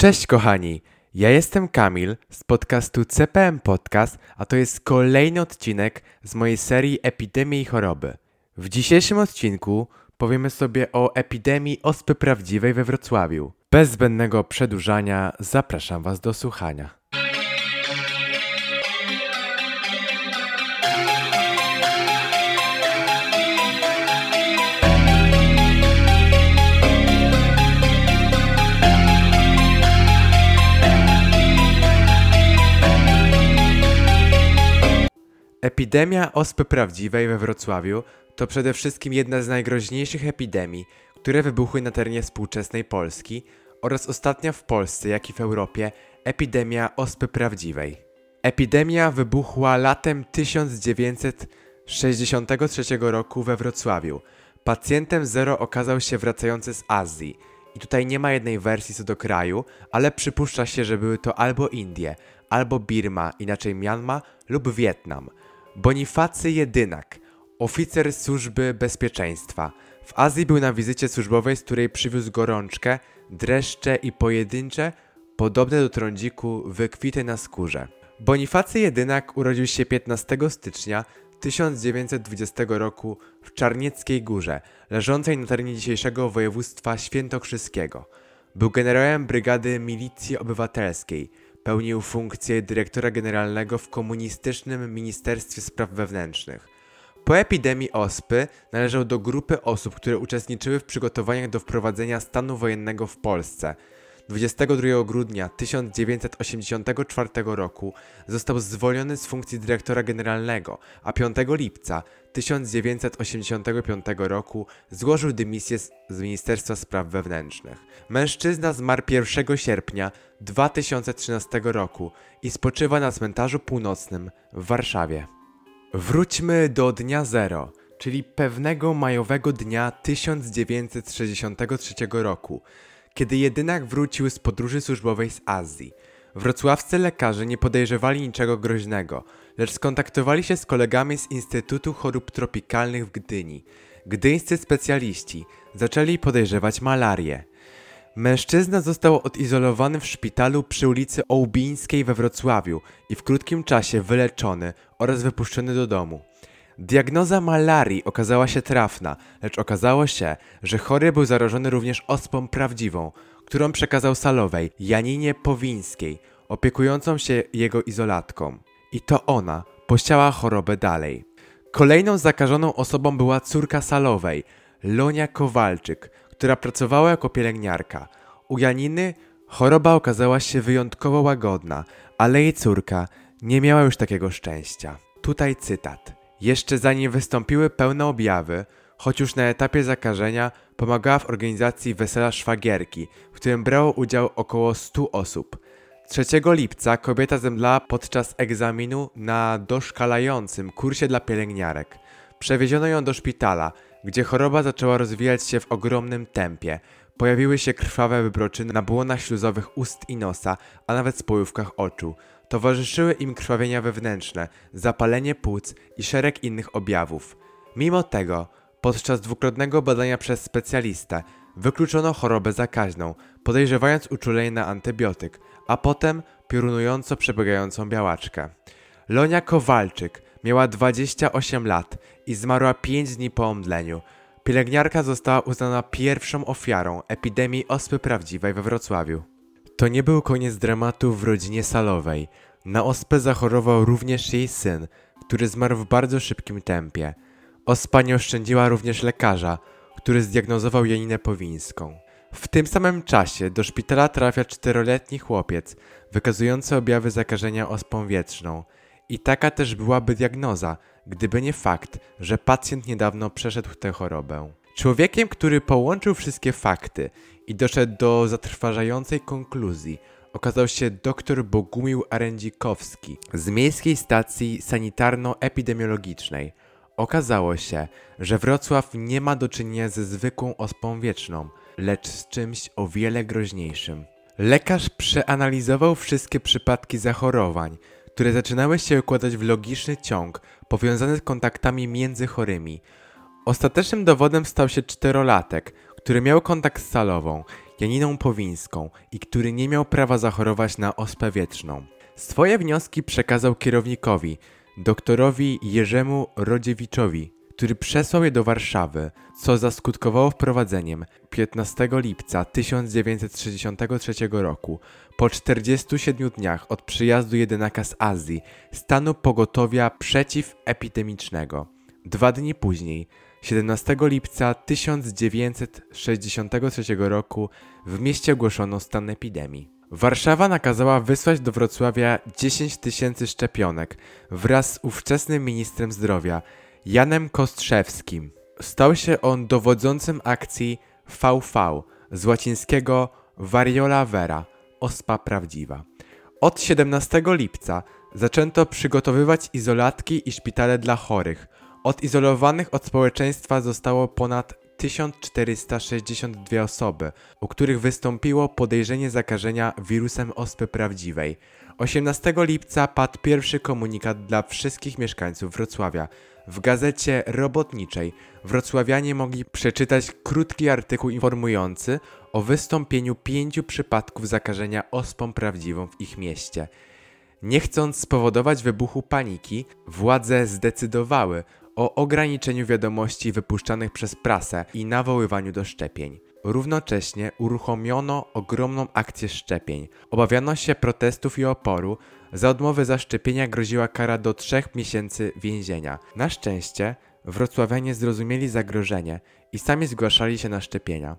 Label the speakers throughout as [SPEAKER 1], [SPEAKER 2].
[SPEAKER 1] Cześć kochani, ja jestem Kamil z podcastu CPM Podcast, a to jest kolejny odcinek z mojej serii Epidemie i choroby. W dzisiejszym odcinku powiemy sobie o epidemii ospy prawdziwej we Wrocławiu. Bez zbędnego przedłużania zapraszam Was do słuchania. Epidemia ospy prawdziwej we Wrocławiu to przede wszystkim jedna z najgroźniejszych epidemii, które wybuchły na terenie współczesnej Polski oraz ostatnia w Polsce, jak i w Europie, epidemia ospy prawdziwej. Epidemia wybuchła latem 1963 roku we Wrocławiu. Pacjentem zero okazał się wracający z Azji. I tutaj nie ma jednej wersji co do kraju, ale przypuszcza się, że były to albo Indie, albo Birma, inaczej Myanmar lub Wietnam. Bonifacy Jedynak, oficer służby bezpieczeństwa. W Azji był na wizycie służbowej, z której przywiózł gorączkę, dreszcze i pojedyncze, podobne do trądziku, wykwity na skórze. Bonifacy Jedynak urodził się 15 stycznia 1920 roku w Czarnieckiej Górze, leżącej na terenie dzisiejszego województwa świętokrzyskiego. Był generałem brygady milicji obywatelskiej. Pełnił funkcję dyrektora generalnego w komunistycznym Ministerstwie Spraw Wewnętrznych. Po epidemii ospy należał do grupy osób, które uczestniczyły w przygotowaniach do wprowadzenia stanu wojennego w Polsce. 22 grudnia 1984 roku został zwolniony z funkcji dyrektora generalnego, a 5 lipca 1985 roku złożył dymisję z Ministerstwa Spraw Wewnętrznych. Mężczyzna zmarł 1 sierpnia 2013 roku i spoczywa na cmentarzu północnym w Warszawie. Wróćmy do dnia zero, czyli pewnego majowego dnia 1963 roku, kiedy jedynak wrócił z podróży służbowej z Azji. Wrocławscy lekarze nie podejrzewali niczego groźnego, lecz skontaktowali się z kolegami z Instytutu Chorób Tropikalnych w Gdyni. Gdyńscy specjaliści zaczęli podejrzewać malarię. Mężczyzna został odizolowany w szpitalu przy ulicy Ołbińskiej we Wrocławiu i w krótkim czasie wyleczony oraz wypuszczony do domu. Diagnoza malarii okazała się trafna, lecz okazało się, że chory był zarażony również ospą prawdziwą, którą przekazał salowej Janinie Powińskiej, opiekującą się jego izolatką. I to ona posiała chorobę dalej. Kolejną zakażoną osobą była córka salowej, Lonia Kowalczyk, która pracowała jako pielęgniarka. U Janiny choroba okazała się wyjątkowo łagodna, ale jej córka nie miała już takiego szczęścia. Tutaj cytat. Jeszcze zanim wystąpiły pełne objawy, choć już na etapie zakażenia pomagała w organizacji wesela szwagierki, w którym brało udział około 100 osób. 3 lipca kobieta zemdlała podczas egzaminu na doszkalającym kursie dla pielęgniarek. Przewieziono ją do szpitala, gdzie choroba zaczęła rozwijać się w ogromnym tempie. Pojawiły się krwawe wybroczyny na błonach śluzowych ust i nosa, a nawet spojówkach oczu. Towarzyszyły im krwawienia wewnętrzne, zapalenie płuc i szereg innych objawów. Mimo tego, podczas dwukrotnego badania przez specjalistę, wykluczono chorobę zakaźną, podejrzewając uczulenie na antybiotyk, a potem piorunująco przebiegającą białaczkę. Lonia Kowalczyk miała 28 lat i zmarła 5 dni po omdleniu. Pielęgniarka została uznana pierwszą ofiarą epidemii ospy prawdziwej we Wrocławiu. To nie był koniec dramatu w rodzinie Salowej. Na ospę zachorował również jej syn, który zmarł w bardzo szybkim tempie. Ospa nie oszczędziła również lekarza, który zdiagnozował Janinę Powińską. W tym samym czasie do szpitala trafia czteroletni chłopiec, wykazujący objawy zakażenia ospą wietrzną. I taka też byłaby diagnoza, gdyby nie fakt, że pacjent niedawno przeszedł tę chorobę. Człowiekiem, który połączył wszystkie fakty i doszedł do zatrważającej konkluzji, okazał się dr Bogumił Arędzikowski z Miejskiej Stacji Sanitarno-Epidemiologicznej. Okazało się, że Wrocław nie ma do czynienia ze zwykłą ospą wieczną, lecz z czymś o wiele groźniejszym. Lekarz przeanalizował wszystkie przypadki zachorowań, które zaczynały się układać w logiczny ciąg powiązany z kontaktami między chorymi. Ostatecznym dowodem stał się czterolatek, który miał kontakt z salową. Janiną Powińską i który nie miał prawa zachorować na ospę wietrzną. Swoje wnioski przekazał kierownikowi, doktorowi Jerzemu Rodziewiczowi, który przesłał je do Warszawy, co zaskutkowało wprowadzeniem 15 lipca 1963 roku, po 47 dniach od przyjazdu jedynaka z Azji, stanu pogotowia przeciwepidemicznego. Dwa dni później, 17 lipca 1963 roku, w mieście ogłoszono stan epidemii. Warszawa nakazała wysłać do Wrocławia 10 tysięcy szczepionek wraz z ówczesnym ministrem zdrowia Janem Kostrzewskim. Stał się on dowodzącym akcji VV z łacińskiego variola vera, ospa prawdziwa. Od 17 lipca zaczęto przygotowywać izolatki i szpitale dla chorych. Odizolowanych od społeczeństwa zostało ponad 1462 osoby, u których wystąpiło podejrzenie zakażenia wirusem ospy prawdziwej. 18 lipca padł pierwszy komunikat dla wszystkich mieszkańców Wrocławia. W gazecie robotniczej wrocławianie mogli przeczytać krótki artykuł informujący o wystąpieniu pięciu przypadków zakażenia ospą prawdziwą w ich mieście. Nie chcąc spowodować wybuchu paniki, władze zdecydowały o ograniczeniu wiadomości wypuszczanych przez prasę i nawoływaniu do szczepień. Równocześnie uruchomiono ogromną akcję szczepień. Obawiano się protestów i oporu. Za odmowę zaszczepienia groziła kara do trzech miesięcy więzienia. Na szczęście wrocławianie zrozumieli zagrożenie i sami zgłaszali się na szczepienia.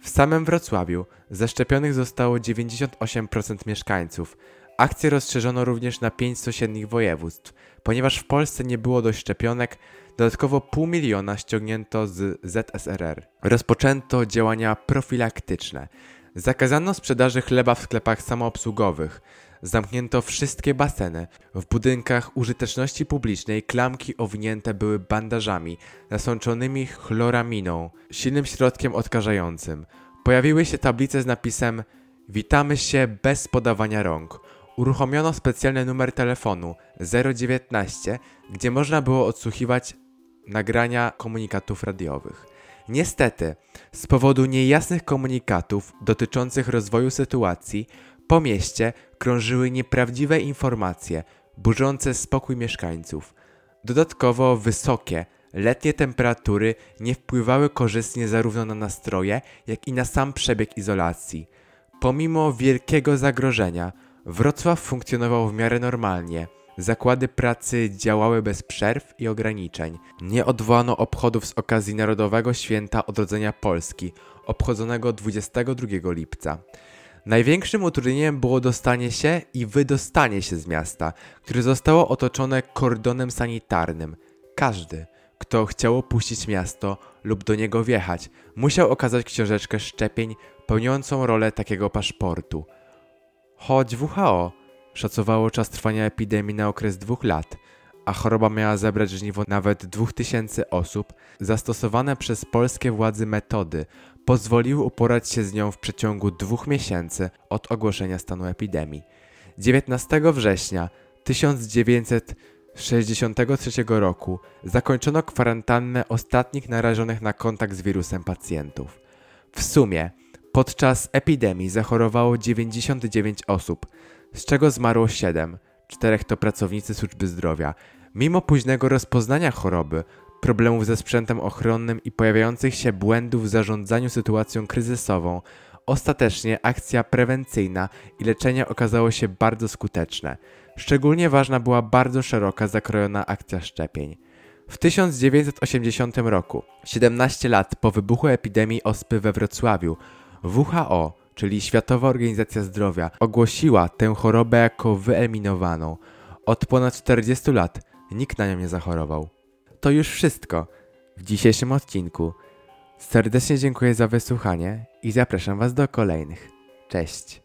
[SPEAKER 1] W samym Wrocławiu zaszczepionych zostało 98% mieszkańców. Akcję rozszerzono również na pięć sąsiednich województw. Ponieważ w Polsce nie było dość szczepionek, dodatkowo pół miliona ściągnięto z ZSRR. Rozpoczęto działania profilaktyczne. Zakazano sprzedaży chleba w sklepach samoobsługowych. Zamknięto wszystkie baseny. W budynkach użyteczności publicznej klamki owinięte były bandażami nasączonymi chloraminą, silnym środkiem odkażającym. Pojawiły się tablice z napisem Witamy się bez podawania rąk. Uruchomiono specjalny numer telefonu 019, gdzie można było odsłuchiwać nagrania komunikatów radiowych. Niestety, z powodu niejasnych komunikatów dotyczących rozwoju sytuacji, po mieście krążyły nieprawdziwe informacje, burzące spokój mieszkańców. Dodatkowo wysokie, letnie temperatury nie wpływały korzystnie zarówno na nastroje, jak i na sam przebieg izolacji. Pomimo wielkiego zagrożenia, Wrocław funkcjonował w miarę normalnie. Zakłady pracy działały bez przerw i ograniczeń. Nie odwołano obchodów z okazji Narodowego Święta Odrodzenia Polski, obchodzonego 22 lipca. Największym utrudnieniem było dostanie się i wydostanie się z miasta, które zostało otoczone kordonem sanitarnym. Każdy, kto chciał opuścić miasto lub do niego wjechać, musiał okazać książeczkę szczepień pełniącą rolę takiego paszportu. Choć WHO szacowało czas trwania epidemii na okres dwóch lat, a choroba miała zebrać żniwo nawet 2000 osób, zastosowane przez polskie władze metody pozwoliły uporać się z nią w przeciągu dwóch miesięcy od ogłoszenia stanu epidemii. 19 września 1963 roku zakończono kwarantannę ostatnich narażonych na kontakt z wirusem pacjentów. W sumie podczas epidemii zachorowało 99 osób, z czego zmarło 7, czterech to pracownicy służby zdrowia. Mimo późnego rozpoznania choroby, problemów ze sprzętem ochronnym i pojawiających się błędów w zarządzaniu sytuacją kryzysową, ostatecznie akcja prewencyjna i leczenie okazało się bardzo skuteczne. Szczególnie ważna była bardzo szeroka zakrojona akcja szczepień. W 1980 roku, 17 lat po wybuchu epidemii ospy we Wrocławiu, WHO, czyli Światowa Organizacja Zdrowia, ogłosiła tę chorobę jako wyeliminowaną. Od ponad 40 lat nikt na nią nie zachorował. To już wszystko w dzisiejszym odcinku. Serdecznie dziękuję za wysłuchanie i zapraszam Was do kolejnych. Cześć!